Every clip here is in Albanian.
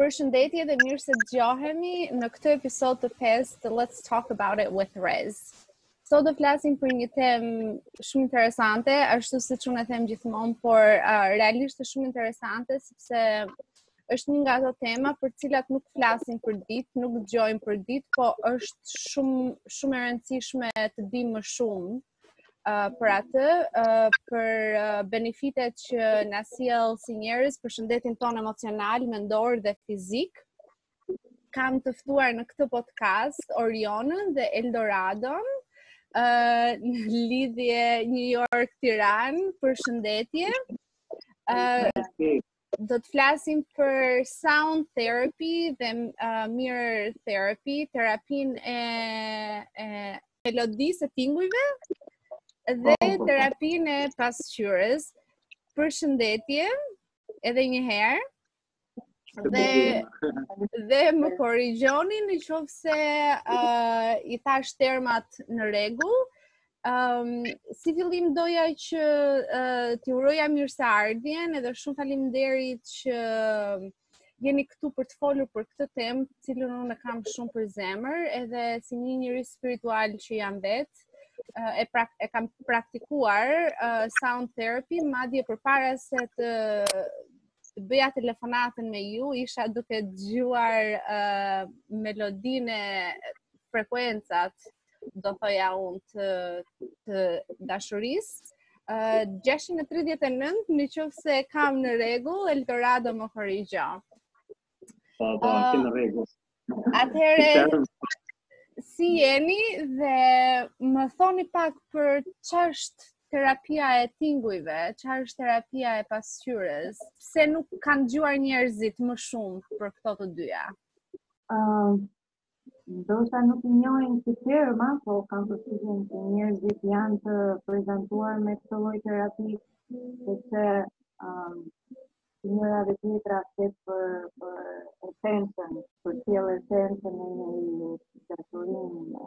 Përshëndetje dhe mirë se dëgjohemi në këtë episod të pestë të Let's Talk About It with Rez. Sot do flasim për një temë shumë interesante, ashtu siç unë e them gjithmonë, por uh, realisht është shumë interesante sepse është një nga ato tema për të cilat nuk flasim përditë, nuk dëgjojmë përditë, po është shumë shumë e rëndësishme të dimë më shumë uh, për atë, uh, për uh, benefitet që na sjell si njerëz për shëndetin tonë emocional, mendor dhe fizik. Kam të ftuar në këtë podcast Orionën dhe Eldoradon uh, në lidhje New York Tiranë përshëndetje. Uh, do të flasim për sound therapy dhe uh, mirror therapy, terapinë e, e melodisë e tingujve dhe po, po, po. terapinë e pasqyrës. Përshëndetje edhe një herë. Dhe dhe më korrigjoni në qoftë se uh, i thashë termat në rregull. Um, si fillim doja që uh, t'ju uroja mirëseardhjen edhe shumë faleminderit që jeni këtu për të folur për këtë temë, të cilën unë e kam shumë për zemër, edhe si një njeri spiritual që jam vetë, uh, e, pra e kam praktikuar uh, sound therapy, madje përpara se të, të bëja telefonatën me ju, isha duke dëgjuar uh, melodinë e frekuencat do thoja unë të, të dashurisë. Uh, 639, në qoftë se e kam në rregull, Eldorado më korrigjo. Po, po, uh, shumë në rregull. Atëherë, si jeni dhe më thoni pak për ça është terapia e tingujve, ça është terapia e pasqyrës, pse nuk kanë dëgjuar njerëzit më shumë për këto të dyja? Uh, ndoshta nuk i njohin si terma, po kam përshtypjen që njerëzit janë të prezantuar me këto lloj terapish, sepse um, njëra dhe tjetra flet për për esencën, përcjell esencën e dashurinë,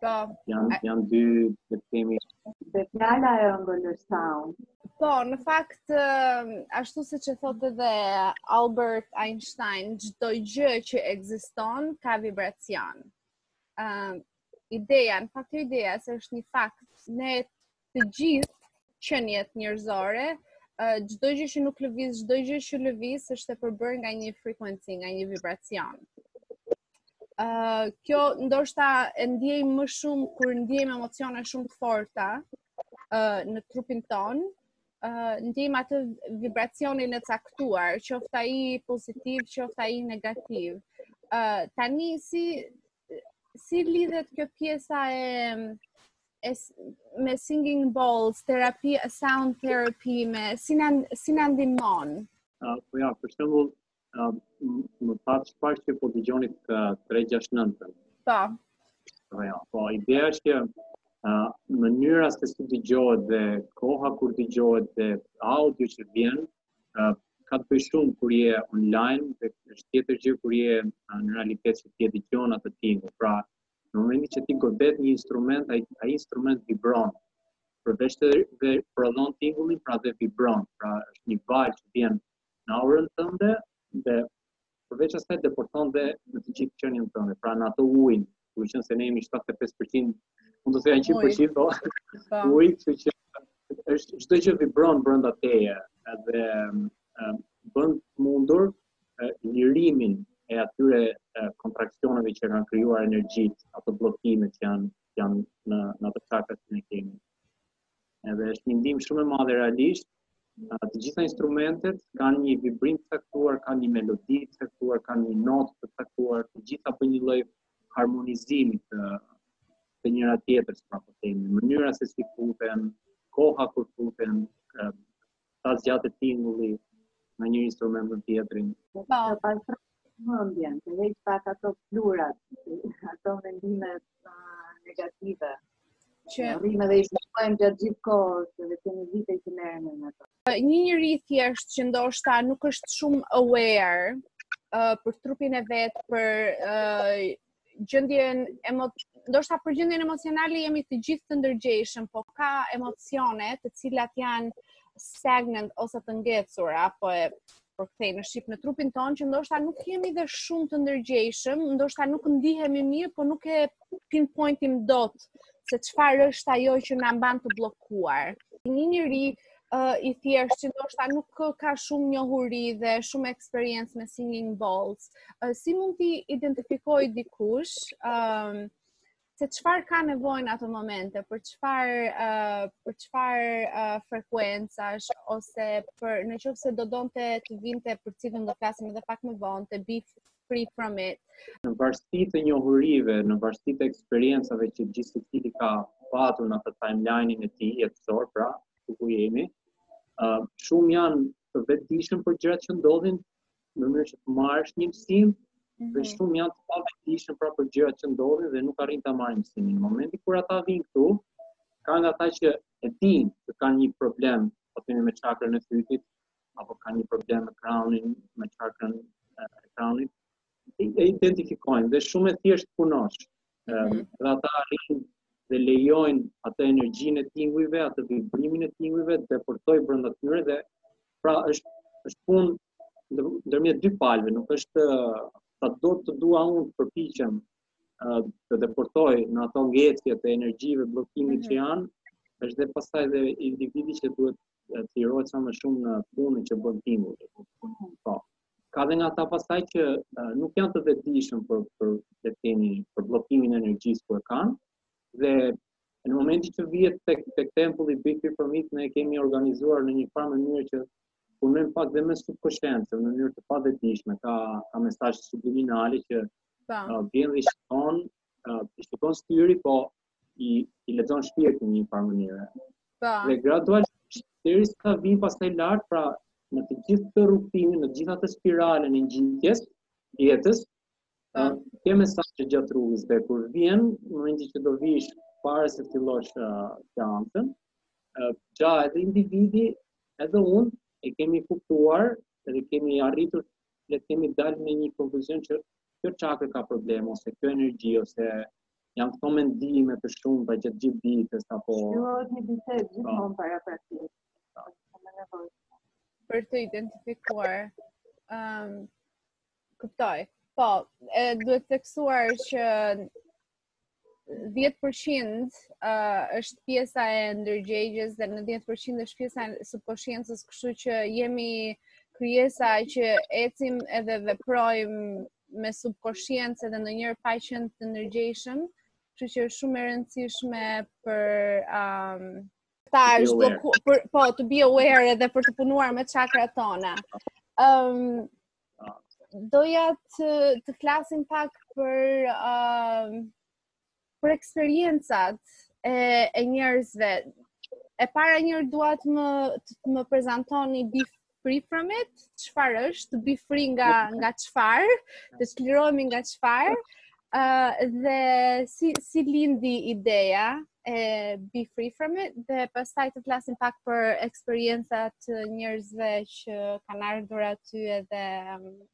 Po. Jan jan dy të kemi dhe fjala e ëmbël sound. Po, në fakt ashtu siç e thotë edhe Albert Einstein, çdo gjë që ekziston ka vibracion. Ëm uh, ideja, në fakt jo ideja se është një fakt, ne të gjithë qeniet njerëzore, çdo gjë që nuk lëviz, çdo gjë që lëviz është e përbërë nga një frekuenci, nga një vibracion. Ë uh, kjo ndoshta e ndiejmë më shumë kur ndiejmë emocione shumë të forta ë uh, në trupin tonë, ë uh, ndiejmë atë vibracionin e caktuar, qoftë ai pozitiv, qoftë ai negativ. Ë uh, tani si si lidhet kjo pjesa e e me singing bowls, terapi, sound therapy me si na si na ndihmon. Ah, po ja, për shembull, ah, më pas pak që po dëgjonit 369-ën. Po. Po ja, po ideja është që ah, mënyra se si dëgjohet dhe koha kur dëgjohet dhe audio që vjen, Uh, ka të bëjë shumë kur je online dhe është tjetër gjë kur je në realitet që ti e dëgjon atë tingull. Pra, në momentin që ti godet një instrument, ai ai instrument vibron. Përveçse dhe prodhon tingullin, pra dhe vibron. Pra, është një valë që vjen në aurën tënde dhe përveç asaj depërton dhe në të gjithë qenien tonë, pra në atë ujin, duke qenë se ne jemi 75%, mund të thoja 100% po. po. Uji, kështu që çdo gjë vibron brenda teje, edhe bën të mundur lirimin e atyre kontraksioneve që kanë krijuar energjitë, ato bllokime që janë janë në në ato çakrat që ne kemi. Edhe është një ndihmë shumë e madhe realisht. Të gjitha instrumentet kanë një vibrim të caktuar, kanë një melodi të caktuar, kanë një notë të caktuar, të gjitha bëjnë një lloj harmonizimi të të njëra-tjetrës, pra po themi, mënyra se si futen, koha kur futen, sa zgjatet tingulli nga një instrument në tjetrin. Po, po. të pastrojë mendjen, të heqë pak ato pluhurat, ato mendime negative. Që rrimë dhe i shkojmë gjatë gjithë kohës, kemi vite që merremi me to. Një njeri i thjeshtë që ndoshta nuk është shumë aware uh, për trupin e vet, për uh, gjendjen emo ndoshta për gjendjen emocionale jemi të gjithë të ndërgjegjshëm, po ka emocione të cilat janë stagnant ose të ngecur, po e përkthej në shqip në trupin tonë që ndoshta nuk jemi dhe shumë të ndërgjegjshëm, ndoshta nuk ndihemi mirë, po nuk e pinpointojmë dot se çfarë është ajo që na mban të bllokuar. Një njeri uh, i thjeshtë që ndoshta nuk ka shumë njohuri dhe shumë eksperiencë me singing bowls. Uh, si mund të identifikojë dikush um, se çfarë ka nevojë në ato momente, për çfarë uh, për çfarë uh, frekuencash ose për në qoftë se do donte të vinte për të cilën do flasim edhe pak më vonë te bif free from it. Në varësi të njohurive, në varësi të eksperiencave që gjithsecili ka patur në atë timeline-in e tij jetësor, pra ku ku jemi, uh, shumë janë të vetëdijshëm për gjërat që ndodhin në mënyrë që të marrësh një mësim, mm -hmm. dhe mhm. shumë janë të pavetëdijshëm pra për gjërat që ndodhin dhe nuk arrin ta marrin mësimin. Në momentin kur ata vijnë këtu, kanë ata që e dinë se kanë një problem, po themi me çakrën e fytit, apo kanë një problem me kraunin, me çakrën e kraunit, e identifikojnë dhe shumë e thjeshtë të punosh. Mm -hmm. Dhe ata arrijnë dhe lejojnë atë energjinë e tingujve, atë vibrimin e tingujve të depërtojë brenda tyre dhe pra është është punë ndërmjet dy palëve, nuk është sa do të dua unë të përpiqem të depërtoj në ato ngecje të energjive, bllokimit mm -hmm. që mhm. janë, është dhe pastaj dhe individi që duhet të lirohet sa më shumë në punën që bën tingulli. Po. Ka dhe nga ata pastaj që uh, nuk janë të vetëdijshëm për le të themi për bllokimin e energjisë që kanë dhe në momentin që vihet tek tek tempulli Be Free From It ne e kemi organizuar në një farë mënyrë që punojmë pak dhe me subkonsciencën në mënyrë të pavetëdijshme, ka ka mesazhe subliminale që pa. Po. Uh, vjen dhe shkon, uh, shkon syri, po i i lexon shpirtin në një farë mënyre. Po. Dhe gradualisht deri sa vjen pastaj lart, pra në të gjithë këtë rrugëtim, në gjithë atë spiralën e ngjitjes, jetës, po. ke mesazhe gjatë rrugës dhe kur vjen momenti që do vish para se të fillosh seancën, uh, gja edhe individi, edhe unë e kemi kuptuar dhe kemi arritur le të kemi dalë me një konkluzion që kjo çakër ka problem ose kjo energji ose Janë këto mendime të shumta gjatë gjithë ditës apo Zhvillohet një bisedë po, gjithmonë para praktikës. Po. Për të identifikuar ëm um, kuptoj. Po, e duhet theksuar që 10% uh, është pjesa e ndërgjegjes dhe 90% është pjesa e subkonsciencës, kështu që jemi krijesa që ecim edhe veprojmë me subkoshiencë edhe ndonjëherë pa qenë të ndërgjegjshëm, kështu që është shumë e rëndësishme për um, t'i zhbllokuar, për, po, të be aware edhe për të punuar me çakrat tona. Um, doja të, të flasim pak për um, për eksperiencat e, e njerëzve. E para njëherë dua të, të më prezantoni be free from it, çfarë është të be free nga nga çfarë, të çlirohemi nga çfarë. Ë uh, dhe si si lindi ideja e be free from it dhe pastaj të flasim pak për eksperiencat e njerëzve që kanë ardhur aty edhe um,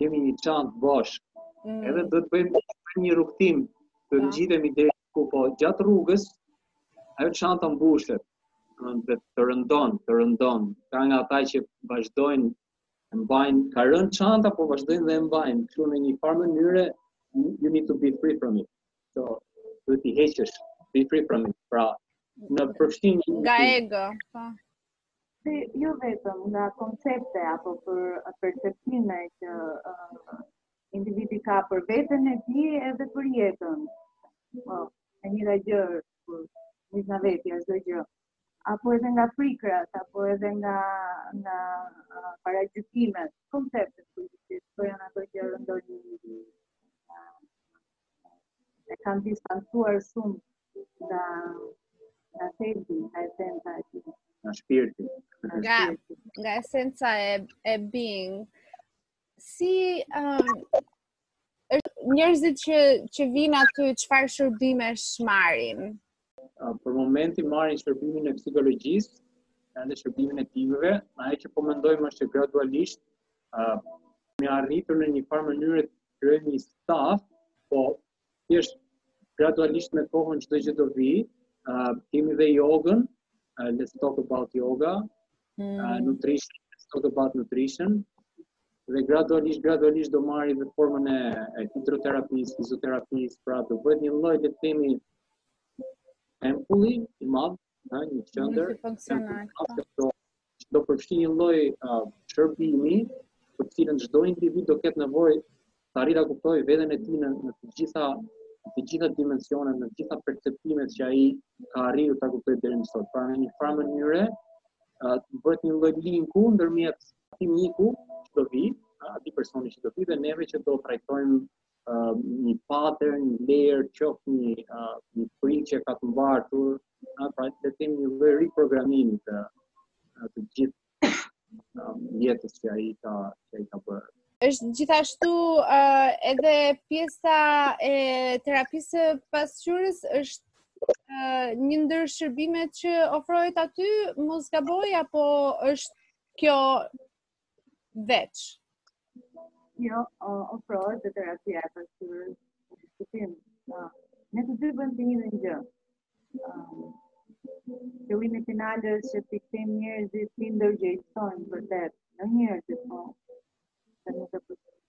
kemi një çantë bosh. Mm. Edhe do të bëjmë një rrugëtim të ngjitemi diku po gjatë rrugës ajo çanta mbushet dhe të rëndon, të rëndon. Ka nga ata që vazhdojnë e mbajnë, ka rënë çanta, por vazhdojnë dhe e mbajnë. Kështu në një farë mënyre you need to be free from it. So, do ti heqësh be free from it. Pra, në përfshin nga ego, po. se jo vetëm nga koncepte apo për perceptime që uh, individi ka për veten e tij edhe për jetën. Po, e njëra gjë kur nis na veti çdo gjë. Apo edhe nga frikrat, apo edhe nga nga uh, paragjykimet, konceptet për gjithë, po janë ato që rëndojnë një e kanë distancuar shumë nga nga thelbi, nga esenca e tij. Nga shpirti. Nga nga esenca e e being. Si um, njerëzit që që vijnë aty çfarë shërbimesh marrin? Për momentin marrin shërbimin e psikologjisë, edhe shërbimin e timeve, ajo që po mendojmë është që gradualisht ë uh, me arritur në një farë mënyrë krijojmë një staf, po thjesht gradualisht me kohën çdo gjë do vi, uh, kemi dhe jogën, uh, let's talk about yoga, mm. uh, nutrition, let's talk about nutrition, dhe gradualisht, gradualisht do marri dhe formën e, e hidroterapisë, fizioterapisë, pra do bëhet një lloj le të themi tempulli i madh, në një qendër që do përfshi një lloj uh, shërbimi për të cilën çdo individ do ketë nevojë të arrijë ta kuptojë veten e tij në, në të gjitha të gjitha dimensionet, në të gjitha perceptimet që ai ka arritur ta kuptojë deri më sot. Pra në një farë mënyre uh, bëhet një lloj linku ndërmjet atij miku që do vi, atij personi që do vi dhe neve që do trajtojmë uh, një pattern, një layer, qoftë një uh, një frikë që ka të mbartur, uh, pra të themi një lloj riprogramimi të uh, të gjithë uh, jetës që ai ka që ai ka bërë. Është gjithashtu uh, edhe pjesa e terapisë së pasqyrës është uh, një ndër shërbimet që ofrohet aty, mos gaboj apo është kjo Veç. Jo, ofrohet dhe terapia e pasqyrës. Shqipim, ne të dy bëjmë të njëjtën gjë. Qëllimi uh, final është që t'i kthejmë njerëzit t'i ndërgjegjësojmë vërtet, në njerëzit po. Të nuk e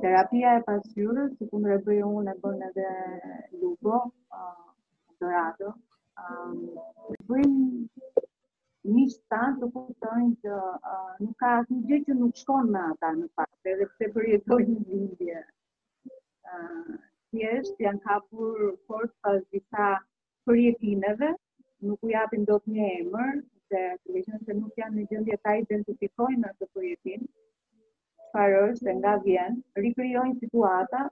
Terapia e pasqyrës, sikundër e bëjë unë, e bën edhe Lugo, uh, Dorado, um, bëjnë miqë tanë të kuptojnë që uh, nuk ka asnjë gjë që nuk shkon me ata në fakt, edhe pse përjetojnë një ndjenjë. Uh, thjesht janë kapur fort pas disa përjetimeve, nuk u japin dot një emër, dhe duke qenë se nuk janë në gjendje ta identifikojnë atë përjetim, çfarë është dhe nga vjen, rikrijojnë situata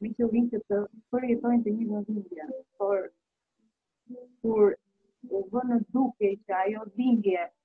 me qëllim që të përjetojnë të njëjtën ndjenjë, por kur u vë në dukje që ajo ndjenjë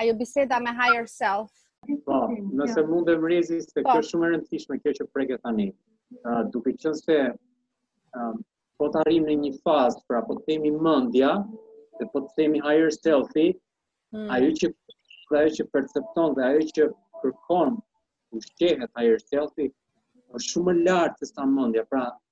ajo biseda me higher self. Po, nëse mund të them sepse po. kjo është shumë e rëndësishme kjo që preke tani. Uh, duke qenë se uh, po të arrim në një fazë, pra po të themi mendja dhe po të themi higher self-i, hmm. ajo që pra ajo që percepton dhe ajo që kërkon të ushqehet higher self-i është shumë më lart se sa mendja. Pra,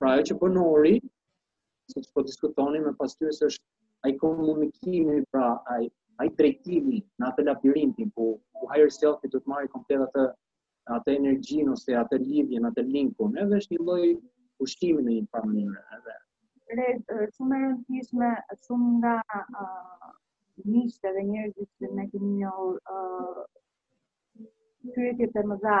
Pra ajo që bën Nori, siç po diskutonim me pasqyrë se është ai komunikimi, pra ai ai drejtimi në atë labirintin ku ku higher self do të marrë komplet atë atë energjinë ose atë lidhjen, atë linkun, edhe është një lloj ushqimi në një farë mënyre edhe. Pra, shumë e rëndësishme, shumë nga uh, miqtë dhe njerëzit që ne kemi njohur uh, pyetjet e mëdha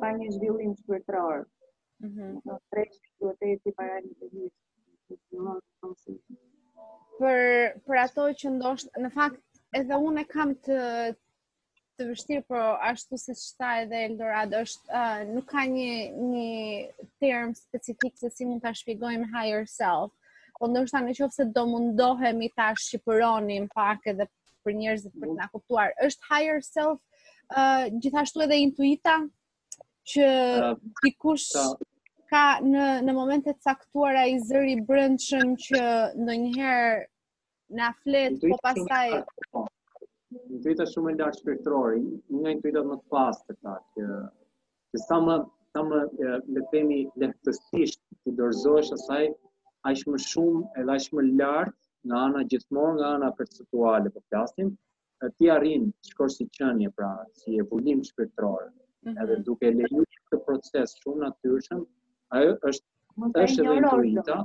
pa një zhvillim shpirtëror. Mm -hmm. Në treqë të duhet e ti para një të gjithë, të të mund të mund të Për, për ato që ndoshta, në fakt, edhe unë e kam të, të vështirë, por ashtu siç tha edhe Eldorado, është, uh, nuk ka një, një term specifik se si mund ta shpjegojmë higher self, po ndoshta në qoftë se do mundohemi ta shqipërojmë pak edhe për njerëzit për të na kuptuar. Është higher self uh, gjithashtu edhe intuita që uh, dikush uh, ka në në momente të caktuara ai zëri i brendshëm që ndonjëherë na flet po pastaj po. intuita shumë e lartë shpirtërore, një nga intuitat më të pastra që që sa më sa më le të themi lehtësisht t'i dorëzohesh asaj aq më shumë edhe aq më lart nga ana gjithmonë nga ana perceptuale po flasim ti arrin të shkosh si qenie pra si evoluim shpirtëror mm -hmm. edhe duke lejuar këtë proces shumë natyrshëm ajo është mund të është intuita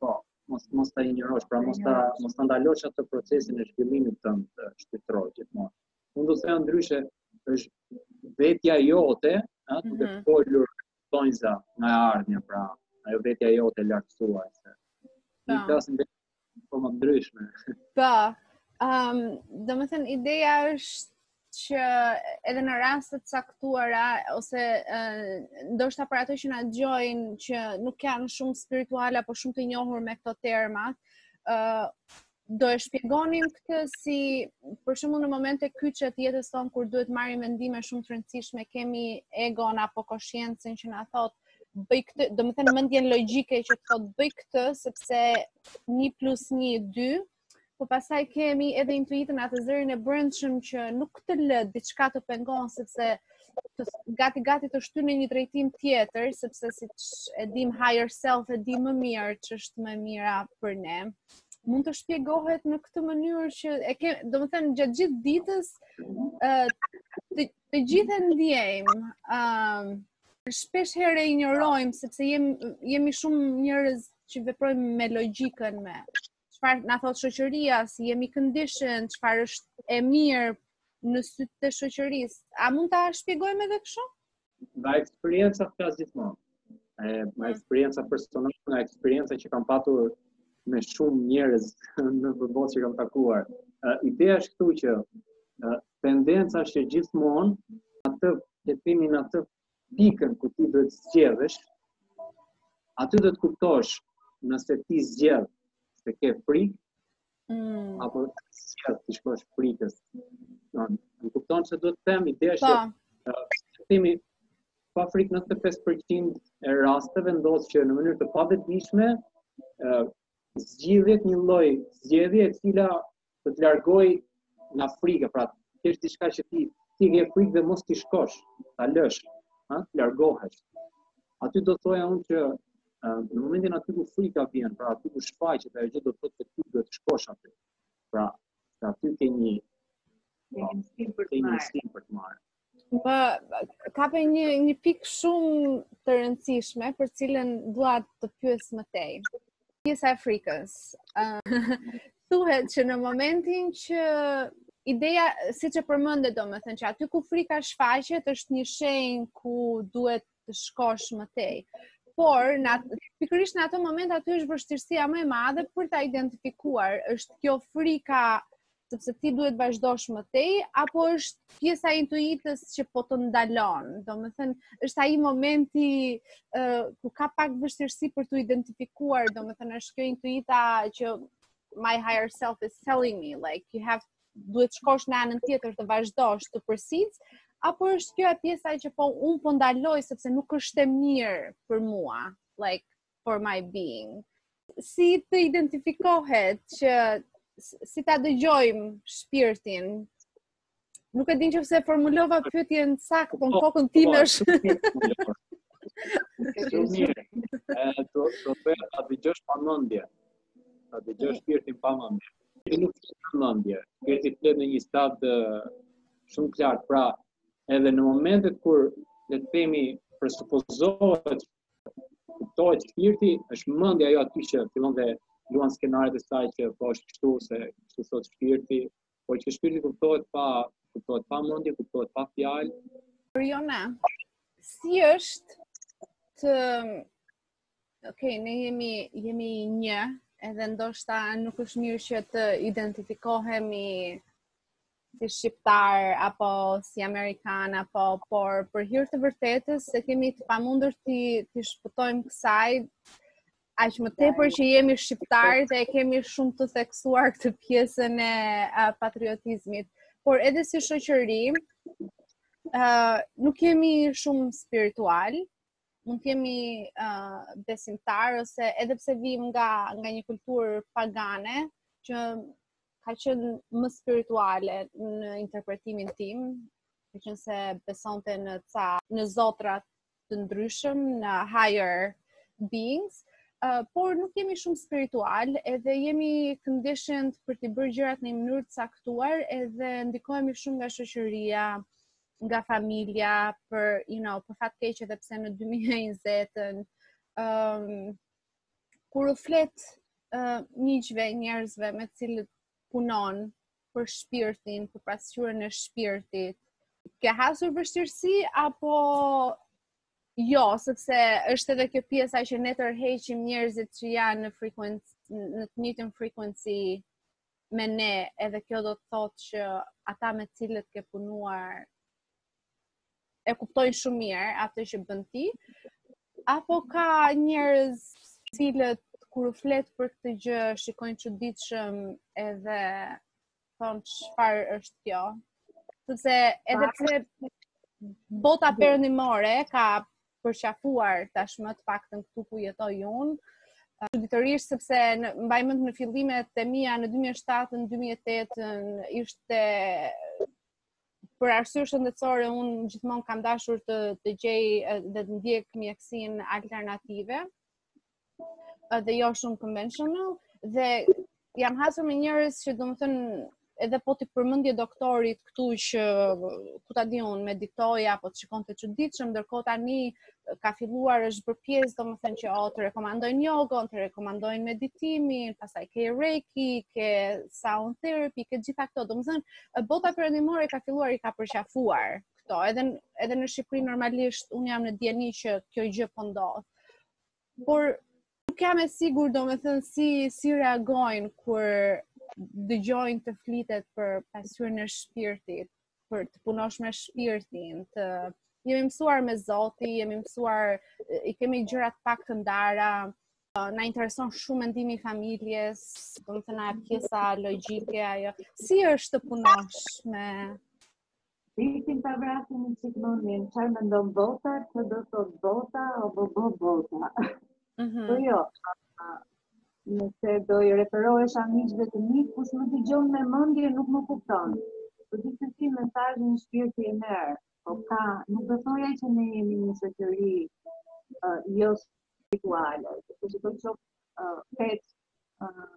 po mos mos ta injorosh pra mos ta mos ta ndalosh atë procesin e zhvillimit tënd shpirtëror gjithmonë unë do ta them ndryshe është vetja jote, ha, mm -hmm. duke mhm. folur tanimë nga e ardhmja, pra, ajo vetja jote e lartësuar, se po. flasim dhe po më ndryshme. Pa, po. um, domethënë, ideja është që edhe në rastet caktuara ose uh, ndoshta për ato që na dëgjojnë që nuk janë shumë spirituale apo shumë të njohur me këto terma, uh, Do e shpjegonim këtë si për shembull në momente kyçe të jetës tonë kur duhet marrim vendime shumë të rëndësishme, kemi egon apo koshiencën që na thot bëj këtë, domethënë mendjen logjike që të thot bëj këtë sepse 1 plus 1 2 po pastaj kemi edhe intuitën atë zërin e brendshëm që nuk të lë diçka të pengon sepse të gati gati të shtyn në një drejtim tjetër sepse siç e dimë higher self e di më mirë ç'është më e mira për ne. mund të shpjegohet në këtë mënyrë që e ke, domethënë, gjatë gjithë ditës, të, të gjithë e ndjejmë, uh, shpesh herë e injorojmë, sepse jem, jemi shumë njerëz që veprojmë me logjikën me, çfarë na thotë shoqëria, si jemi conditioned, çfarë është e mirë në sytë e shoqërisë. A mund ta shpjegojmë edhe kështu? nga eksperienca flas gjithmonë. E nga mm. eksperienca personale, nga eksperienca që kam patur me shumë njerëz nëpër botë që kam takuar. Uh, ideja është këtu që uh, tendenca është që gjithmonë atë jetimin atë pikën ku ti duhet të zgjedhësh, aty duhet të kuptosh nëse ti zgjedh se ke frikë Mm. Apo si t'i shkosh frikës. Do më kupton se ç'dua të them ideja është po. uh, themi pa frikë në 95% e rasteve ndodh që në mënyrë të pavetëdijshme uh, zgjidhet një lloj zgjedhje e cila do të të largojë nga frika, pra ti është diçka që ti ti ke frikë dhe mos t'i shkosh, ta lësh, ha, largohesh. Aty do thoja unë që në momentin aty ku frika vjen, pra aty ku shfaqet ajo gjë do të thotë se ti duhet të shkosh aty. Pra, se aty ke një pra, ke një mësim për të marrë. Më kape një një pikë shumë të rëndësishme për cilën dua të pyes më tej. Pjesa e frikës. Thuhet që në momentin që ideja siç e përmendë domethënë që aty ku frika shfaqet është një shenjë ku duhet të shkosh më tej. Por, në atë, pikërisht në atë moment aty është vështirësia më e madhe për ta identifikuar, është kjo frika sepse ti duhet vazhdosh më tej, apo është pjesa e intuitës që po të ndalon, domethënë, është ai momenti uh, ku ka pak vështirësi për të identifikuar, domethënë, është kjo intuita që my higher self is telling me, like, you have duhet të shkosh në anën tjetër të vazhdosh të persist, apo është kjo e pjesa që po un po ndaloj sepse nuk është e mirë për mua, like for my being. Si të identifikohet që si ta dëgjojmë shpirtin? Nuk e din që nëse e formulova pyetjen saktë, po në kokën time është. Shumë mirë. Do të thotë ta dëgjosh pa mendje. Ta dëgjosh shpirtin pa mendje. Ti nuk ke mendje, shpirti të flet në një stad shumë qartë, pra edhe në momentet kur le të themi presupozohet kuptohet shpirti, është mendja ajo aty që fillon dhe luan skenaret e saj që po është kështu se kështu thotë shpirti, por që shpirti kuptohet pa kuptohet pa mendje, kuptohet pa fjalë. Riona, si është të Ok, ne jemi, jemi një, edhe ndoshta nuk është mirë që të identifikohemi si shqiptar apo si amerikan apo por për hir të së vërtetës e kemi të pamundur t'i t'i shpëtojmë kësaj aq më tepër që jemi shqiptarë dhe e kemi shumë të theksuar këtë pjesën e patriotizmit por edhe si shoqëri ë uh, nuk jemi shumë spiritual mund të jemi uh, besimtarë ose edhe pse vijmë nga nga një kulturë pagane që ka qenë më spirituale në interpretimin tim, ka qenë se besonte në ca në zotra të ndryshëm, në higher beings, uh, por nuk jemi shumë spiritual, edhe jemi conditioned për t'i bërë gjërat në një mënyrë të caktuar, edhe ndikohemi shumë nga shoqëria, nga familja për, you know, për fat keq edhe pse në 2020-ën um, kur u flet uh, miqve, njerëzve me të cilët punon për shpirtin, për pasqyrën e shpirtit, ke hasur vështirësi apo jo, sepse është edhe kjo pjesa që ne tërheqim njerëzit që janë në frequency në të njëjtën frequency me ne, edhe kjo do të thotë që ata me të cilët ke punuar e kuptojnë shumë mirë atë që bën ti, apo ka njerëz të cilët kur u flet për këtë gjë shikojnë çuditshëm edhe thonë çfarë është kjo. Sepse edhe pse bota perëndimore ka përqafuar tashmë të paktën këtu ku jetoj unë. Çuditërisht sepse mbaj mend në fillimet e mia në 2007-n 2008-n ishte për arsye shëndetësore unë gjithmonë kam dashur të të gjej dhe të ndjek mjekësinë alternative. dhe jo shumë conventional dhe jam hasur me njerëz që domethënë edhe po t'i përmendje doktorit këtu që ku ta di unë meditoj apo të shikon të çuditshëm ndërkohë tani ka filluar është bërë pjesë domethënë që o të rekomandojnë yogan, të rekomandojnë meditimin, pastaj ke reiki, ke sound therapy, ke gjitha këto. Domethënë bota perëndimore ka filluar i ka përqafuar këto. Edhe në Shqipëri normalisht un jam në dijeni që kjo gjë po ndodh. por nuk jam e sigur domethënë si, si reagojnë kur dëgjojnë të flitet për pasurinë e shpirtit, për të punosh me shpirtin, të jemi mësuar me Zoti, jemi mësuar i kemi gjërat pak të ndara, na intereson shumë mendimi i familjes, domethënë pjesa logjike ajo. Si është të punosh me Dilsim ta vrasim mendjen, ça mendon bota, ç'do thotë bota, o bo bo bota. Mm -hmm. Po jo, nëse do i referohesha miqve të mi, kush më dëgjon me mendje nuk më kupton. Për të të si mesazhin shpirti e merr, po ka, nuk do thoja që ne jemi një shoqëri uh, jo spirituale, që që të qofë uh, petë uh,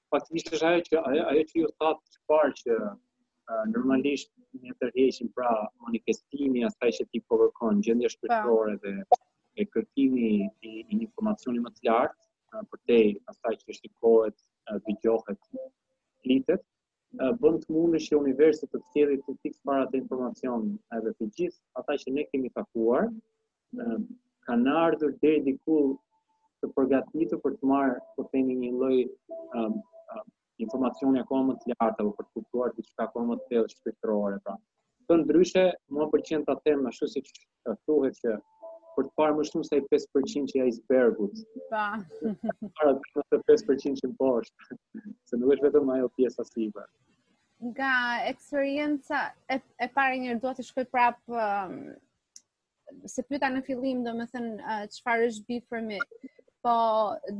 Faktikisht është ajo që ajo, ajo që ju thatë qëparë që uh, normalisht ne tërheqim pra manifestimi i asaj që ti po kërkon gjendje shpirtërore dhe kërkimi i një informacioni më të lartë uh, përtej asaj që shikohet, uh, dëgjohet, flitet, uh, bën të mundur që universi të ta sjellë fiks para atë informacion edhe të gjithë ata që ne kemi takuar, kanë ardhur deri diku të përgatitur për të marrë, po themi një lloj um, um, informacioni akoma më të lartë apo për të kuptuar diçka akoma më të thellë shpirtërore pra. Ndryshe, mua më pëlqen ta them ashtu siç thuhet që për të parë më shumë se 5% të ajsbergut. Po. Pra atë 5% që poshtë, se nuk është vetëm ajo pjesa sipër. Nga eksperienca e, e parë një duhet të shkoj prap um, se pyeta në fillim, domethënë, uh, çfarë është bi for me, po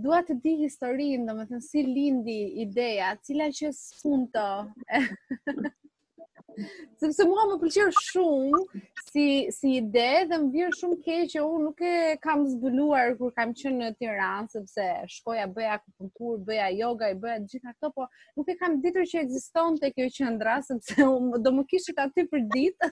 dua të di historinë, domethënë, si lindi ideja, cila qe spunto, sepse mua më pëlqen shumë si si ide dhe më vjen shumë keq që unë nuk e kam zbuluar kur kam qenë në Tiranë sepse shkoja bëja akupunkturë, bëja yoga, i bëja gjitha këto, po nuk e kam ditur që ekzistonte kjo qendra sepse unë do më kishit aty përditë.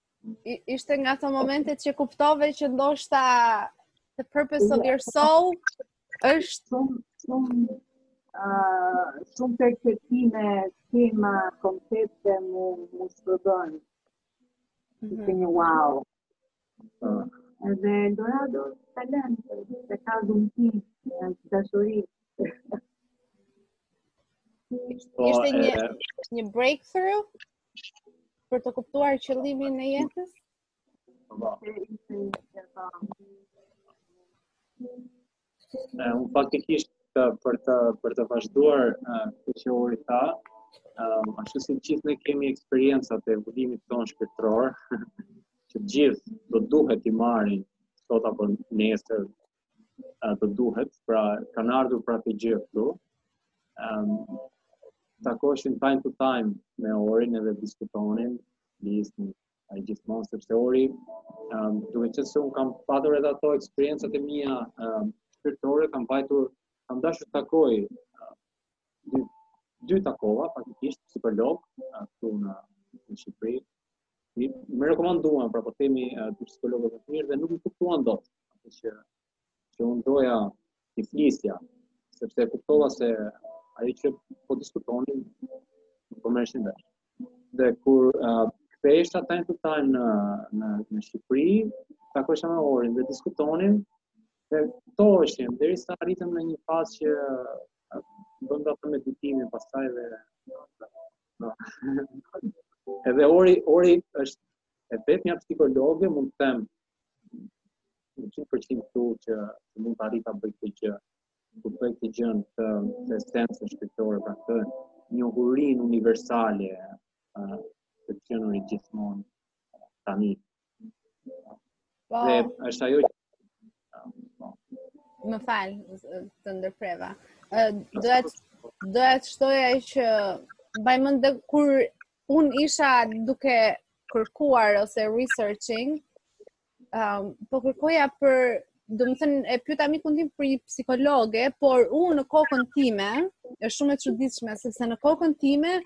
ishte nga ato momentet që kuptove që ndoshta the purpose of your soul është shumë shumë uh, shumë perceptime, tema, koncepte m'u, m'u shpërbënë. Mm -hmm. Ishte një wow. Uh. Edhe Eldorado talent, se ka dhumëti, është dashuri. Ishte një, një breakthrough? për të kuptuar qëllimin e jetës? Unë faktikisht për të për të vazhduar këtë që Ori tha, um, ashtu si gjithë ne kemi eksperiencat e evoluimit tonë shpirtëror, që të gjithë do duhet t'i marrin sot apo nesër të duhet, pra kam ardhur pra të gjithë këtu, um, takoheshim time to time me Orin edhe diskutonim, listin, ai gjithmonë, sepse Ori, um, duke qenë se unë kam patur edhe ato eksperiencat e mia um, shpirtërore, kam vajtur, kam dashur të takoj uh, dy, dy takova, faktikisht, psikologë, uh, këtu në, në Shqipëri, më rekomanduan, pra po themi, uh, dy psikologët më të mirë, dhe nuk më kuptuan dot atë që që unë doja të flisja, sepse kuptova se ajo që po diskutonim s'po merreshim vesh. Dhe kur uh, kthehesha time to time në në në Shqipëri, takohesha me Orin dhe diskutonim dhe ftoheshim derisa arritëm në një fazë që bëmë dhe meditimin pastaj dhe no. Edhe Ori Ori është e vetmja psikologe, mund të them në gjithëpërfshim këtu që të mund të arrijë ta bëjë këtë gjë, ta bëjë këtë gjënë e esencës shpirtërore, pra këtë njohurinë universale të të qenurit gjithmonë tani. Po. Dhe është ajo që... Po. Më fal, të ndërpreva. Doja të shtoja që mbaj mend dhe kur un isha duke kërkuar ose researching, um, po kërkoja për, domethënë, e pyta mikun tim për një psikologe, por unë në kokën time, është shumë e çuditshme sepse në kokën time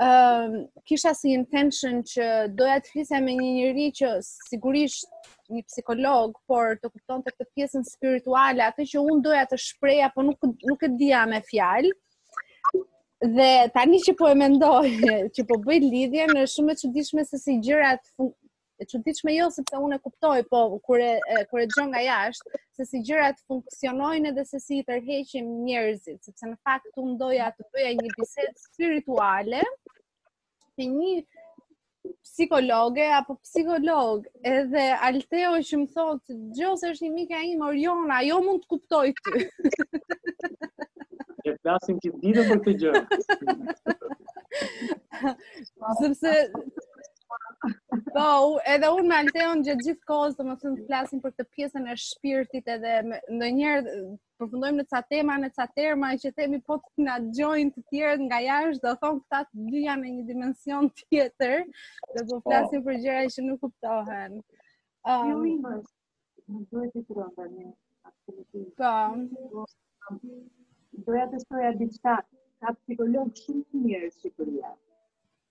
um, kisha si intention që doja të flisja me një njeri që sigurisht një psikolog, por të kuptonte këtë pjesën spirituale, atë që unë doja të shprehja, po nuk, nuk e dija me fjalë, Dhe tani që po e mendoj, që po bëj lidhjen, është shumë e çuditshme se si gjërat e çuditshme jo sepse unë e kuptoj, po kur e kur e dëgjon nga jashtë, se si gjërat funksionojnë dhe se si i tërheqim njerëzit, sepse në fakt unë doja të bëja një bisedë spirituale te një psikologe apo psikolog, edhe Alteo që më thotë, Gjo, se është një mikja ime, Oriona, ajo mund të kuptoj ty. E flasim çdo ditë për këtë gjë. Sepse Po, edhe unë me Alteon gjithë gjithë kohës, domethënë të flasim për këtë pjesën e shpirtit edhe ndonjëherë përfundojmë në ca tema, në ca terma që themi po të na dëgjojnë të tjerët nga jashtë, do thonë këta të dy janë në një dimension tjetër, dhe po flasim për gjëra që nuk kuptohen. Um, jo, ima, nuk duhet të thonë tani, absolutisht. Po. Doja të shtoja diçka, ka psikologë shumë të mirë në Shqipëri.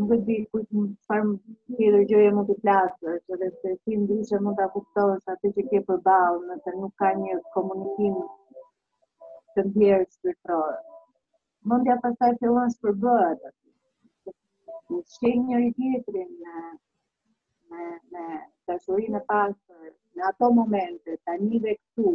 nuk e di për çfarë tjetër gjëje mund të flasësh, dhe se si ndryshe mund ta kuptosh atë që ke përballë, nëse nuk ka një komunikim të ndjerë shpirtëror. Mendja pastaj fillon të shpërbëhet, në shqenjë njëri-tjetrin me, me, me dashurinë e pastër, në ato momente, tani dhe këtu,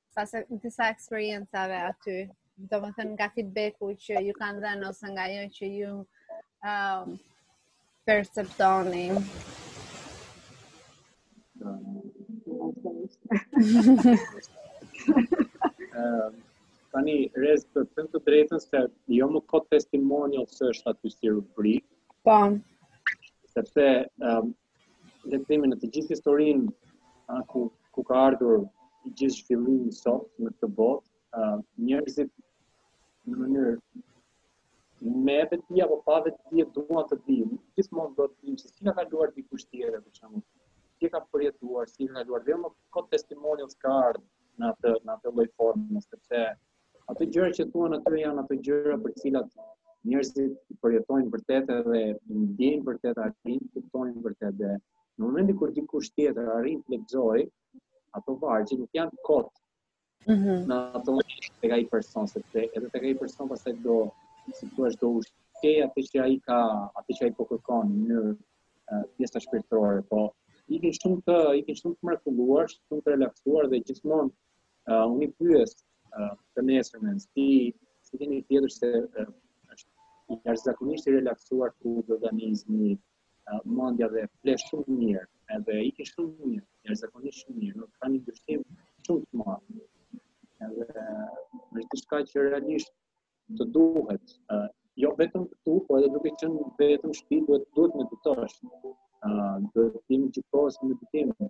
pas disa eksperiencave aty, domethënë nga feedbacku që ju kanë dhënë ose nga ajo që ju um, perceptoni. Ehm, tani, rrez për të të drejtën se jo më kot testimonials është aty si rubrikë. Po. Sepse um, Le të themi në të gjithë historinë ku ku ka ardhur i gjithë zhvillimi sot në këtë botë, uh, njerëzit në mënyrë me vetëdije apo pa vetëdije duan të dinë, gjithmonë do të dinë se si ka kaluar dikush tjetër për shembull. Si ka përjetuar, si ka kaluar dhe jo më kot testimonials ka ardhur në atë në atë lloj forme, sepse Ato gjëra që thuhen aty janë ato gjëra për të cilat njerëzit i përjetojnë vërtet edhe i ndjejnë vërtet arrijnë të kuptojnë vërtet dhe në momentin kur dikush tjetër arrin të lexojë ato vargje nuk janë kot mm -hmm. në ato tek ai person se te, edhe tek ai person pastaj do si thua do ushqej atë që ai ka atë që ai po kërkon në mënyrë pjesa shpirtërore po i ke shumë të i ke shumë të mrekulluar shumë të relaksuar dhe gjithmonë Uh, unë i pyes uh, të nesërmen, si, si keni fjetur se uh, është i jashtëzakonisht i relaksuar ku organizmi, uh, mendja dhe fle shumë mirë, edhe i ke shumë mirë, i jashtëzakonisht shumë mirë, nuk ka një ndryshim shumë të madh. Edhe është diçka që realisht të duhet, uh, jo vetëm këtu, po edhe duke qenë vetëm në shtëpi duhet duhet të meditosh. Uh, do të jemi gjithkohës në të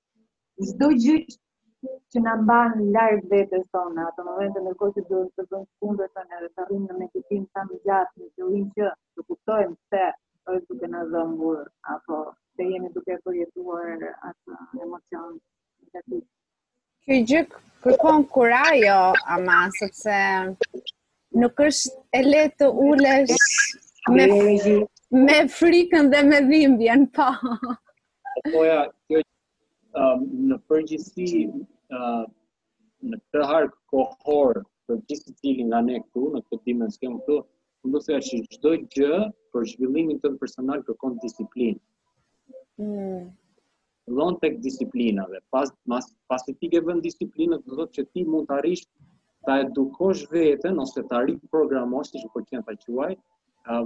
Çdo gjë që na mban larg vetes tonë ato momente në kohë që duhet të bëjmë kundërtën edhe të rrimë në meditim sa më gjatë me qëllim që të kuptojmë se është duke na dhëmbur apo se jemi duke përjetuar atë emocion negativ. Kjo gjë kërkon kurajo, ama, sepse nuk është e lehtë të ulesh me, me frikën dhe me dhimbjen, po. Po ja, kjo um, në përgjithësi uh, në këtë hark kohor për gjithsecilin nga ne këtu, në këtë dimension këtu, unë do thoja që çdo gjë për zhvillimin tënd personal kërkon disiplinë. Mm. Fillon tek disiplina dhe pas mas, pasi ti ke vënë disiplinën, do të thotë që ti mund të arrish ta edukosh veten ose ta riprogramosh, siç pëlqen ta quaj, uh,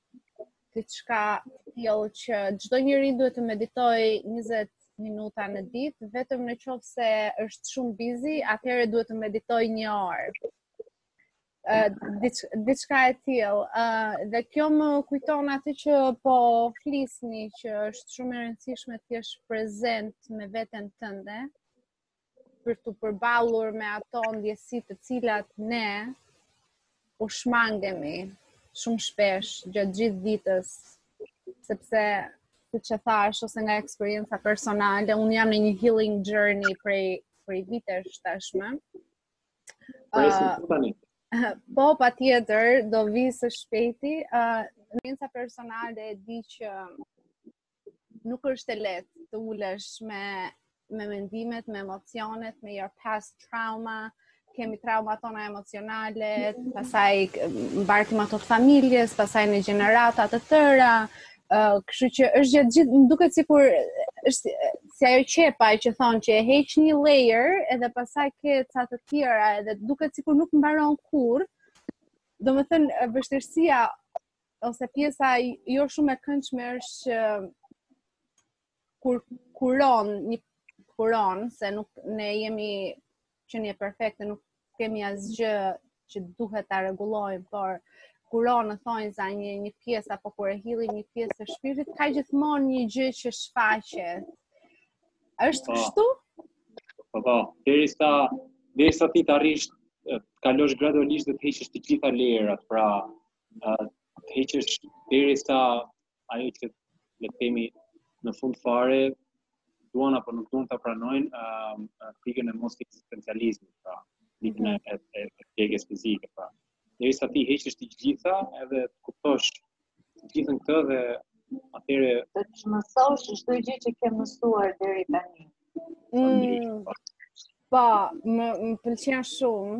diçka e tillë që çdo njeri duhet të meditojë 20 minuta në ditë, vetëm në qoftë se është shumë busy, atëherë duhet të meditojë një orë. Diçka e tillë. Uh, dhe kjo më kujton atë që po flisni që është shumë e rëndësishme të jesh prezent me veten tënde. për t'u përballur me ato ndjesi të cilat ne u shmangemi shumë shpesh gjatë gjithë ditës, sepse siç e thashë ose nga eksperienca personale, unë jam në një healing journey prej prej vitesh tashmë. Uh, po, patjetër, do vijë së shpejti. Uh, nga eksperienca personale e di që nuk është e lehtë të ulesh me me mendimet, me emocionet, me your past trauma, kemi traumat tona emocionale, pastaj mbartim ato të familjes, pastaj në gjenerata të tëra, uh, kështu që është gjithë gjithë, më duket sikur është si ajo qepa që thonë që e heq një layer edhe pastaj ke ca të tjera edhe duket sikur nuk mbaron kurrë, domethënë vështirësia ose pjesa jo shumë e këndshme është që kur kuron një kuron se nuk ne jemi qenie perfekte nuk kemi asgjë që duhet ta rregullojmë por kuron në thonjëza një një pjesë apo kur e heal-on një pjesë të shpirtit ka gjithmonë një gjë që shfaqet është po. kështu po po derisa derisa ti të arrish të kalosh gradualisht dhe të heqësh të gjitha layer-at, pra të heqësh derisa ajo që le të themi në fund fare duan apo nuk duan ta pranojnë uh, frikën e mosekzistencializmit, pra, frikën e e, e, e vdekjes fizike, pra. Derisa t'i heqësh të gjitha, edhe të kuptosh të gjithën këtë dhe atëherë të çmësosh çdo gjë që ke mësuar deri tani. Mm, po, më, më pëlqen shumë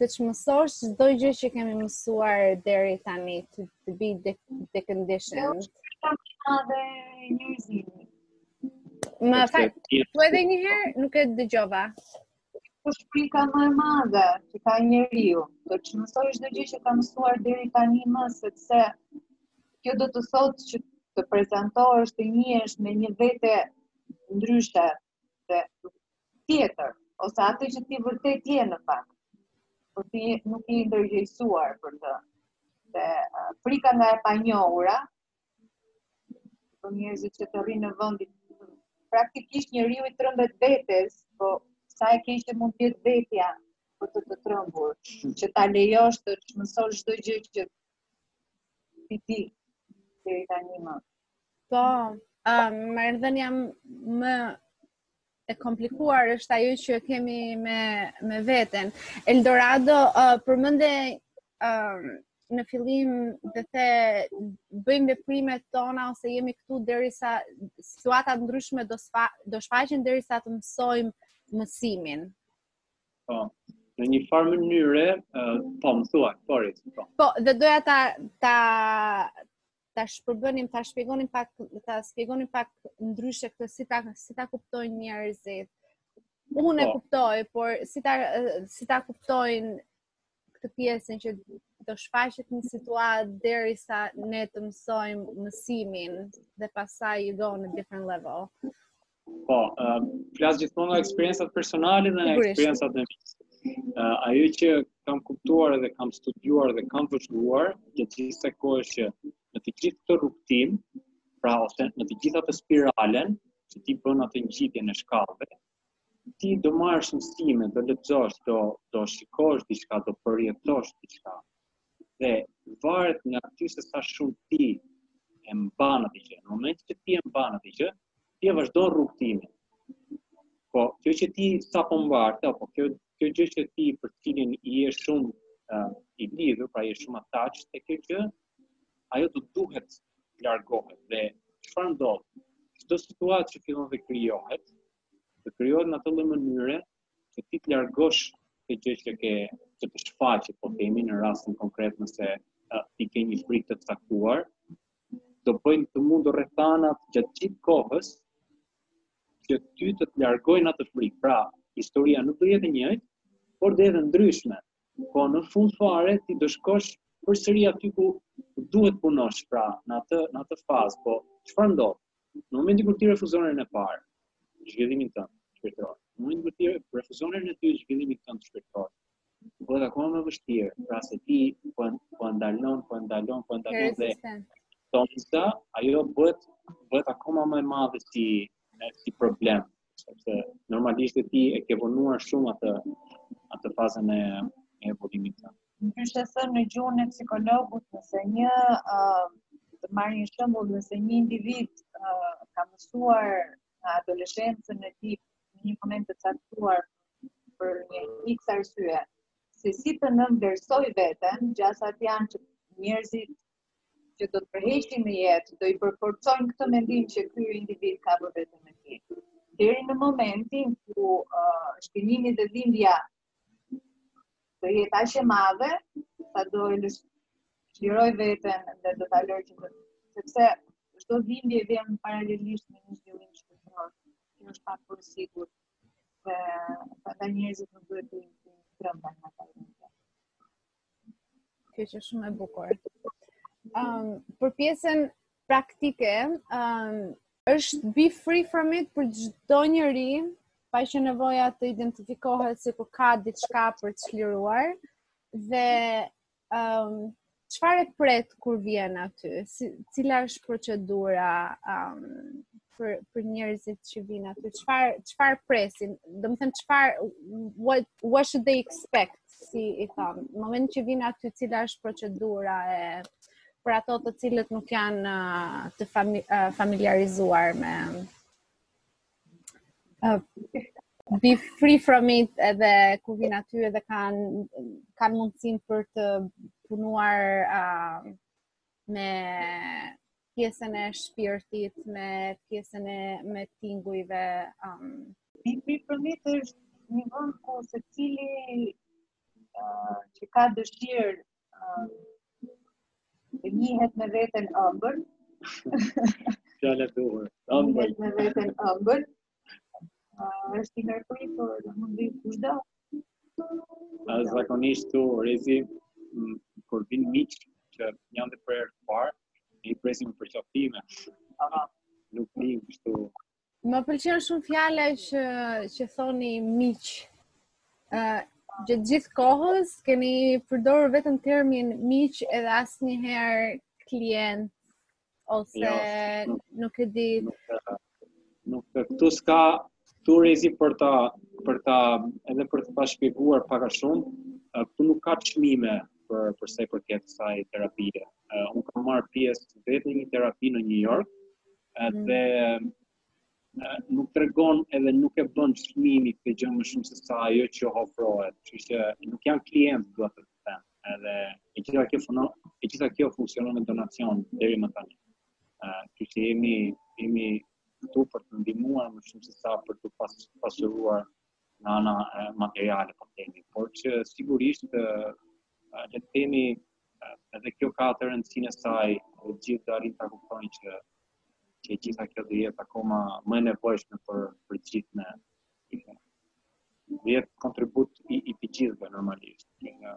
të çmësosh çdo gjë që kemi mësuar deri tani to, to be deconditioned. Dhe njerëzimi. Më fal, po edhe një herë nuk e dëgjova. Kjo është frika më e madhe që ka njeriu, të çmësojë çdo gjë që ka mësuar deri tanimë, sepse kjo do të thotë që të prezantohesh të njihesh me një vete ndryshe dhe tjetër, ose atë që ti vërtet je në fakt, por ti nuk je i ndërgjegjësuar për të. Dhe frika nga e panjohura, bën njerëzit që të rrinë në vëndit, praktikisht një riu i trëmbet vetës, po sa e keqë që mund tjetë vetja për të të trëmbur, që ta lejosh të të shmësor shdo gjë që ti ti të i ta një më. Po, uh, më erdhen jam më e komplikuar është ajo që kemi me me veten. Eldorado uh, përmende uh, në fillim dhe the bëjmë veprimet tona ose jemi këtu derisa situata të ndryshme do sfa, do shfaqen derisa të mësojmë mësimin. Po. Në një farë mënyre, uh, po, më thua, po, po. Po, dhe doja ta, ta, ta shpërbënim, ta shpjegonim pak, ta shpjegonim pak ndryshe këtë si ta si ta kuptojnë njerëzit. Unë e po. kuptoj, por si ta si ta kuptojnë këtë pjesën që do shfaqet një situatë derisa ne të mësojmë mësimin dhe pastaj you go on a different level. Po, uh, flas gjithmonë nga eksperiencat personale dhe nga eksperiencat e mia. Uh, ajo që kam kuptuar dhe kam studiuar dhe kam vëzhguar gjatë gjithë kësaj kohe është që në të gjithë këtë rrugëtim, pra ose në të gjithë atë spiralen, që ti bën atë ngjitjen e shkallëve, ti do marrësh mësime, do lexosh, do do shikosh diçka, do përjetosh diçka. Dhe varet nga ty se sa shumë ti e mban atë gjë. Në momentin që ti e mban atë gjë, ti e vazhdon rrugëtimin. Po, kjo që ti sapo mbarte, apo kjo, kjo gjë që ti për të cilën je shumë uh, i lidhur, pra je shumë attached te kjo gjë, ajo do duhet largohet dhe çfarë ndodh? Çdo situatë që fillon të krijohet, të krijohet në atë lloj mënyre që ti të largosh këtë gjë që ke që të shfaqet po themi në rastin konkret nëse uh, ti ke një frikë të caktuar do bëjnë të mundur rrethanat gjatë gjithë kohës që ty të të largojnë atë frikë. Pra, historia nuk do jetë e njëjtë, por do jetë e ndryshme. Po në fund fare ti do shkosh përsëri aty ku duhet punosh, pra, në atë në atë fazë, po çfarë ndodh? Në momentin kur ti refuzon herën e parë zhvillimin tënd, në momentin kur ti refuzon herën e dytë zhvillimin tënd shpirtëror, bëhet akoma më e vështirë, për arsye se ti po, po e ndalon, po e ndalon, po e ndalon dhe domethënë, ajo bëhet bëhet akoma më e madhe si si problem sepse normalisht dhe ti e ke vonuar shumë atë atë fazën e e evoluimit tënd. Ndryshe se në gjuhën e psikologut, nëse një uh, të marrë një shembull, nëse një individ uh, ka mësuar në adoleshencën e tij në një moment të caktuar për një x arsye, se si të nënvlerësojë veten, gjasat janë që njerëzit që do të tërheqë në jetë, do i përforcojnë këtë mendim që ky individ ka për veten e vet. Deri në momentin ku uh, zhgënjimi dhe dhimbja do të jetë aq e madhe, sa do e çlirojë veten dhe do ta lërë që të sepse çdo dhimbje vjen paralelisht me një zhvillim shpirtëror, që është fakt i sigurt. Dhe ata njerëzit nuk duhet të, ë, të tremben nga ato. Kjo qe shumë e bukur. Um, për pjesën praktike, um, është be free from it për çdo njeri, pa qenë nevoja të identifikohet se ku ka diçka për të çliruar dhe um, çfarë e pret kur vjen aty? Si, cila është procedura um, për për njerëzit që vijnë aty? Çfarë çfarë presin? Domethënë çfarë what what should they expect? Si i thonë, në momentin që vijnë aty, cila është procedura e për ato të cilët nuk janë të fami, familiarizuar me uh, be free from it edhe kur vijnë aty edhe kanë kanë mundësinë për të punuar uh, me pjesën e shpirtit, me pjesën e me tingujve. Um... Be free from it është një vend ku secili uh, që ka dëshirë uh, të njihet me veten ëmbël. Fjala e duhur, ëmbël. Njihet me veten ëmbël. është i mirëpritur, mund të vijë kushdo. A zakonisht këtu Rezi mm, kur vijnë miq që janë për herë të parë, i presim me përqafime. Aha. Nuk vijnë kështu. Më pëlqen shumë fjala që që thoni miq. Ë uh, gjatë gjithë kohës keni përdorur vetëm termin miq edhe asnjëherë klient Ose jo, nuk, nuk e di. Nuk, nuk këtu s'ka këtu Rezi për ta për ta edhe për t'ta shpjeguar pak a shumë, këtu nuk ka çmime për për sa i përket kësaj terapie. Uh, unë kam marr pjesë vetë te një terapi në New York mm. dhe uh, nuk tregon edhe nuk e bën çmimi këtë gjë më shumë se sa ajo që ofrohet. Kështu që nuk janë klientë do të Pra, edhe e gjitha kjo funksionon, e gjitha kjo funksionon me donacion deri më tani. Ë, uh, kështu që jemi jemi këtu për të ndihmuar më shumë se sa për t'u pas, pasuruar nga ana materiale po themi, por që sigurisht ë uh, le të themi uh, edhe kjo ka atë rëndësinë e saj, të gjithë të arrijnë ta kuptojnë që e gjitha kjo të jetë akoma më e nevojshme për për të gjithë ne Jetë kontribut i i të gjithëve normalisht. Një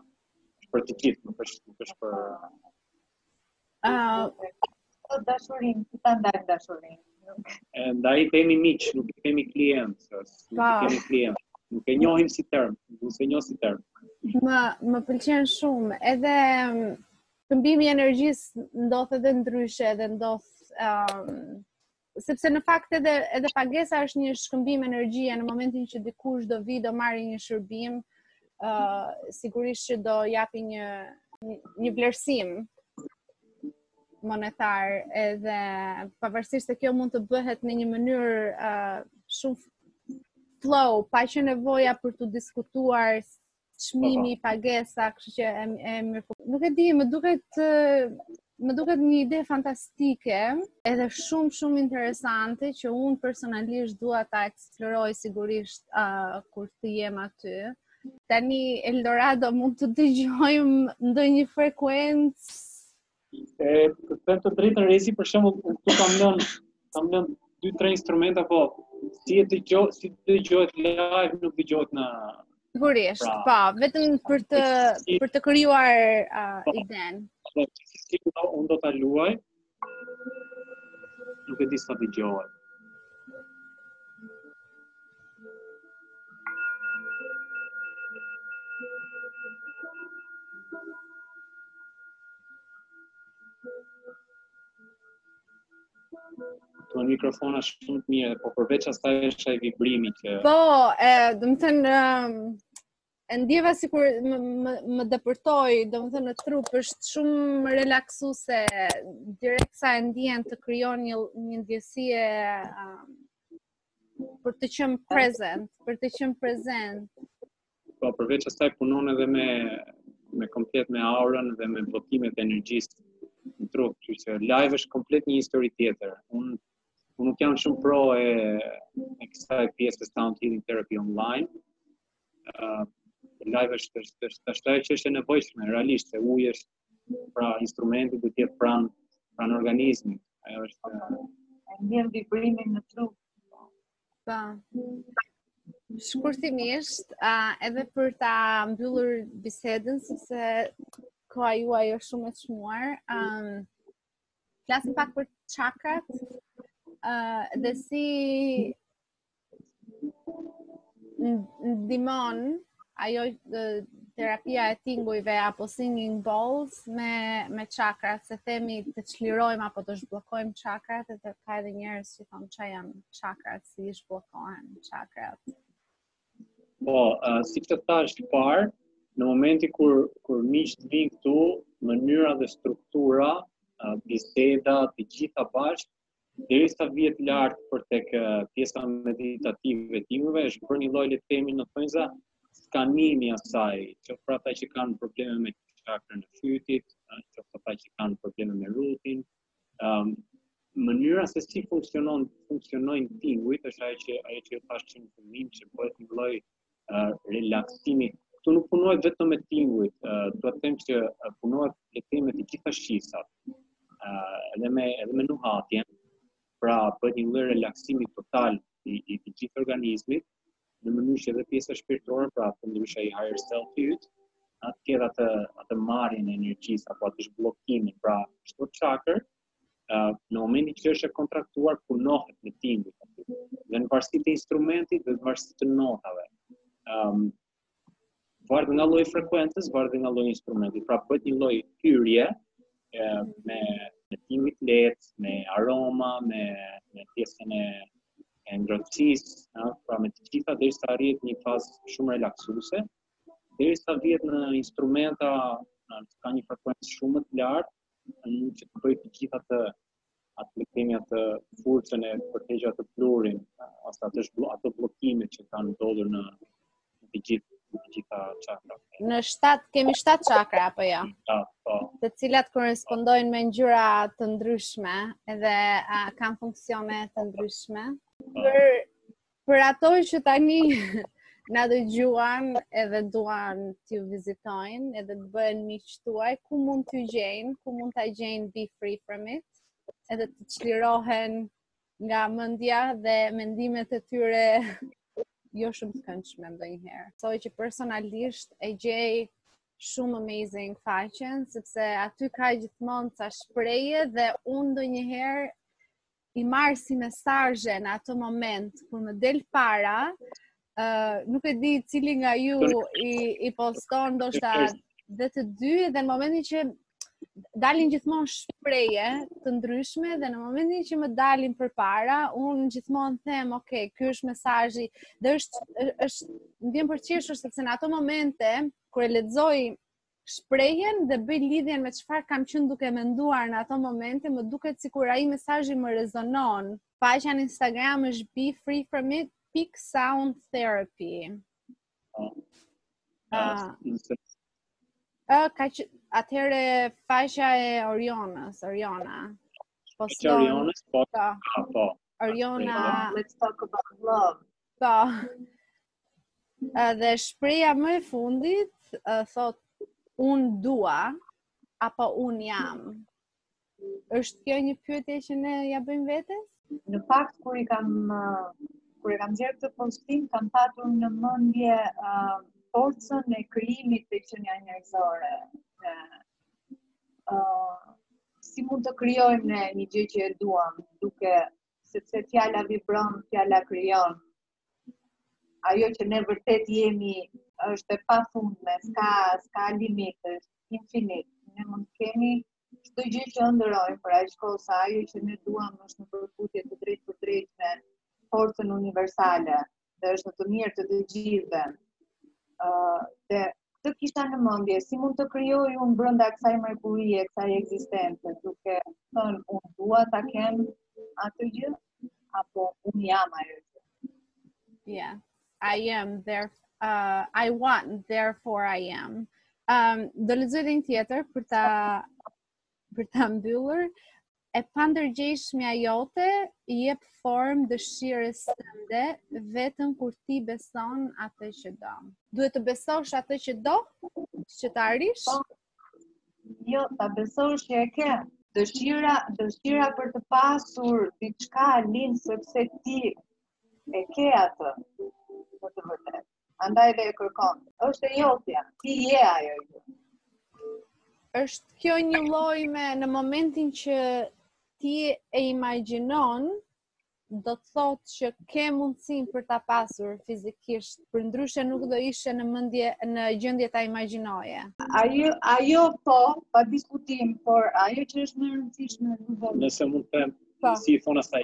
për të gjithë, nuk është nuk është për Ah, uh, dashurin, ti ta ndaj dashurin. Ndaj i themi miq, nuk i themi klient, nuk i themi klient. Nuk e njohim si term, nuk e njohim si term. Më, më pëlqen shumë, edhe mm, këmbimi i energjisë ndodh edhe ndryshe, edhe ndodh ëm um, sepse në fakt edhe edhe pagesa është një shkëmbim energjie në momentin që dikush do vi do marri një shërbim, ë uh, sigurisht që do japi një një vlerësim monetar edhe pavarësisht se kjo mund të bëhet në një mënyrë uh, shumë flow, pa qenë nevoja për t'u diskutuar çmimi, pagesa, kështu që e e mirë. Po, nuk e di, më duket më duket një ide fantastike, edhe shumë shumë interesante që unë personalisht dua ta eksploroj sigurisht uh, kur të jem aty. Tani Eldorado mund të dëgjojmë ndonjë frekuencë E, të them të drejtën Rezi, për shembull, unë këtu kam lënë kam lënë dy tre instrumenta, po si dëgjohet, si dëgjohet live, nuk dëgjohet në Sigurisht, pra, po, po, vetëm për të për të krijuar uh, po. idenë. Po, si do unë do ta luaj? Nuk e di sa dëgjohet. Këtu ke mikrofona shumë të mirë, po përveç asaj është ai vibrimi që... Po, e, domethënë, e ndjeva sikur më, më, më depërtoi, domethënë në trup, është shumë relaksuese direkt sa e ndjen të krijon një, një ndjesi um, për të qenë prezent, për të qenë prezent. Po përveç asaj punon edhe me me komplet me aurën dhe me bllokimet e energjisë në trup, kështu që live është komplet një histori tjetër. Unë unë nuk jam shumë pro e e kësaj pjesës të sound healing therapy online. Ëh, uh, live është është është është ajo që është e nevojshme realisht se uji është pra instrumenti do të jetë pranë pranë organizmit. Ajo është. E ndjen vibrimin në trup. Po. Shkurtimisht, uh, edhe për ta mbyllur bisedën sepse koha juaj është shumë më e çmuar, ëm um, flasim pak për chakrat. ë uh, dhe si ndihmon ajo terapia e tingujve apo singing bowls me me chakra, se themi të çlirojmë apo të zhbllokojmë chakrat, edhe ka edhe njerëz që thonë çka janë chakrat, si zhbllokohen chakrat. Po, uh, si të thashë më parë, në momentin kur kur miqtë vijnë këtu, mënyra dhe struktura, uh, biseda, të gjitha bashkë deri sa vihet lart për tek pjesa meditative e tingujve, është bërë një lloj le të themi në thonjza skanimi asaj, qoftë për ata që kanë probleme me çakrën e fytit, qoftë për ata që kanë probleme me rootin, um, mënyra se si funksionon funksionojnë tingujt është ajo që ajo që thashë që në fillim që bëhet një lloj relaksimi këtu nuk punohet vetëm me tingujt, dua të them që punohet le të themi me të gjitha shqisat. edhe me edhe me nuhatjen. Pra bëhet një lloj relaksimi total i, i të gjithë organizmit në mënyrë që edhe pjesa shpirtërore, pra ndryshe ai higher self i yt, të ketë atë atë marrjen e energjisë apo atë zhbllokimin, pra çdo çakër uh, në momentin që është e kontraktuar punohet me tinguj aty. Dhe në varësi të instrumentit dhe në varësi të notave. Ëm um, varet nga lloji i frekuencës, varet nga lloji i instrumentit. Pra bëhet një lloj hyrje e, me me tinguj të lehtë, me aroma, me me pjesën e e ngrohtësisë, ëh, pra me të gjitha derisa arrihet një fazë shumë relaksuese, derisa vihet në instrumenta që kanë frekuencë shumë më të lartë, Në mënyrë që të bëjë të gjitha të atë le të themi atë forcën e përtegjë atë plurin, ose atë, shblo, ato bllokime që kanë ndodhur në të gjithë të gjitha çakrat. Ne 7 kemi 7 çakra apo jo? Ja? Po. Të cilat korrespondojnë me ngjyra të ndryshme edhe a, kanë funksione të ndryshme. Po. Për Për ato që tani na dëgjuan edhe duan t'ju vizitojnë, edhe të bëhen miq tuaj, ku mund t'ju gjejnë, ku mund ta gjejnë Be Free From It, edhe të çlirohen nga mendja dhe mendimet e tyre jo shumë të këndshme ndonjëherë. Se unë që personalisht e gjej shumë amazing faqen, sepse aty ka gjithmonë ca shprehje dhe unë ndonjëherë i marr si mesazhe në atë moment kur më del para, ë uh, nuk e di cili nga ju i i poston ndoshta dhe të dy dhe në momentin që dalin gjithmonë shprehje të ndryshme dhe në momentin që më dalin përpara, unë gjithmonë them, ok, ky është mesazhi dhe është është më vjen për të qeshur sepse në ato momente kur e lexoj shprehjen dhe bëj lidhjen me çfarë kam qenë duke menduar në ato momente, më duket sikur ai mesazhi më rezonon. Faqja në Instagram është be free from it pikë sound therapy. Oh. Uh, uh, ka që, atëhere faqja e Orionës, Oriona. Poston, Orionës, po, po. po. Oriona, let's talk about love. Po. Dhe shprehja më e fundit thotë unë dua apo unë jam. Është kjo një pyetje që ne ia bëjmë vetes? Në fakt kur i kam kur e kam nxjerrë këtë postim, kam patur në mendje uh, forcën e krijimit te qenia njerëzore. uh, si mund të krijojmë ne një gjë që e duam, duke sepse fjala vibron, fjala krijon. Ajo që ne vërtet jemi është e pafundme, s'ka s'ka limit, infinit. Ne mund të kemi çdo gjë që ëndërrojmë për aq kohë sa ajo që ne duam është në përputhje të drejtpërdrejtë me forcën universale. dhe është në të mirë të të gjithëve. Ë uh, dhe këtë kisha në mendje si mund të krijoj unë brenda kësaj mrekullie, kësaj ekzistence, duke thënë unë dua ta kem atë gjë apo unë jam ajo. Yeah. I am there uh, I want therefore I am. Um do lexoj edhe një tjetër për ta për ta mbyllur. E pandërgjegjshmja jote jep formë dëshirës tënde vetëm kur ti beson atë që do. Duhet të besosh atë që do, që të arrish? Po. Jo, ta besosh që e ke. Dëshira, dëshira për të pasur diçka lind sepse ti e ke atë. Në të vërtetë. Andaj dhe e kërkon. Është e jotja, ti je ajo. Është kjo një lloj, me në momentin që ti e imagjinon, do të thotë që ke mundësinë për ta pasur fizikisht, përndryshe nuk do ishe në mendje, në gjendje ta imagjinoje. Ajo, ajo po, pa diskutim, por ajo që është më e rëndësishme, nuk do. Nëse mund të them, po. si i thonë asaj,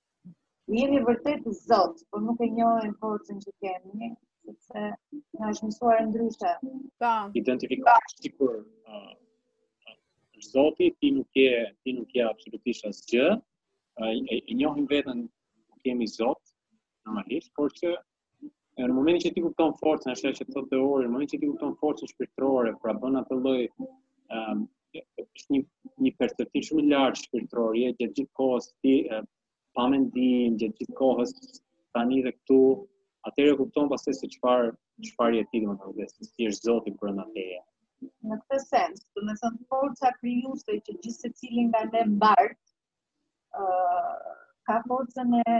Jemi vërtet zot, por nuk e njohim forcën që kemi, sepse na është mësuar ndryshe. Po. Identifikohesh sikur ë uh, Zoti ti nuk je ti nuk je absolutisht asgjë. Uh, e, e njohim veten kemi Zot normalisht, por që në momentin që ti kupton forcën, ashtu që thotë teori, në momentin që ti kupton forcën shpirtërore, pra bën atë lloj ëm është një një perspektivë shumë e lartë shpirtërore, gjatë gjithë kohës ti pa mendim, gjatë gjithë kohës tani dhe këtu, atëherë kupton pastaj se çfarë çfarë je ti domethënë, se ti je Zoti brenda teje. Në këtë sens, domethënë forca krijuese që gjithë secili nga ne mbart, ë ka forcën e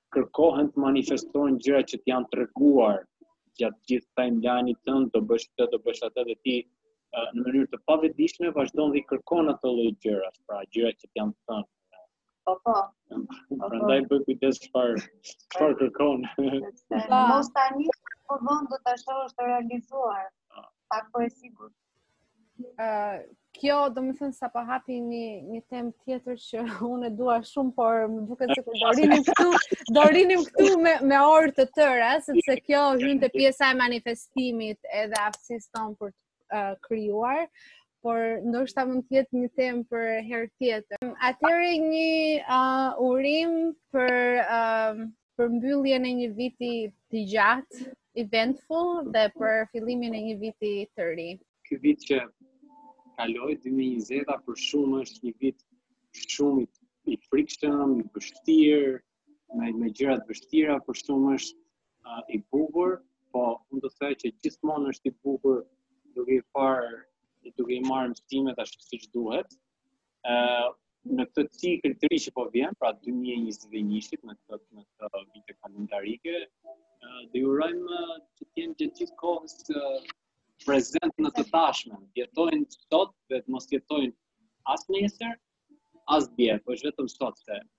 kërkohen të manifestojnë gjëra që të janë treguar gjatë gjithë timeline-it tënd, do bësh këtë, do bësh atë dhe ti në mënyrë të pavetëdijshme vazhdon dhe i kërkon ato lloj gjëra, pra gjëra që të janë thënë. Po po. Prandaj po. bëj kujdes çfarë çfarë kërkon. Mos tani po vonë do ta shohësh të realizuar. Pak po e sigurt. Uh, kjo domethënë sapo hapi një, një temë tjetër që unë e dua shumë, por më duket sikur do rrinim këtu, do rrinim këtu me, me orë të tëra, sepse kjo hyn te pjesa e manifestimit edhe aftësisë tonë për të uh, krijuar, por ndoshta mund të jetë një temë për herë tjetër. Atëherë një uh, urim për... Uh, për mbylljen e një viti të gjatë, eventful dhe për fillimin e një viti të ri. Ky vit që kaloi 2020-a për shumë është një vit shumë i frikshëm, i vështirë, me me gjëra të vështira, për shumë është uh, i bukur, po unë do të thoja që gjithmonë është i bukur duke i parë duke i marrë mësimet ashtu siç duhet. në këtë cikël të ri që po vjen, pra 2021-shit në këtë në këtë vit kalendarik, dhe i urojmë që të jenë gjatë gjithë kohës prezent në të tashme, të jetojnë sot dhe të mos jetojnë as nesër, as dje, po është vetëm sot se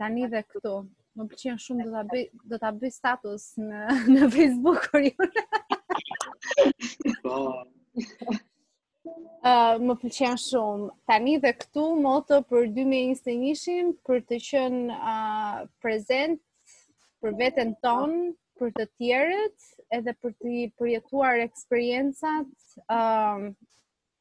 Tani dhe këtu. Më pëlqen shumë do ta bëj do ta bëj status në në Facebook kur. Po. Uh, më pëlqen shumë. Tani dhe këtu moto për 2021-shin për të qenë uh, prezent për veten tonë, për të tjerët, edhe për t'i përjetuar eksperiencat, ëm um,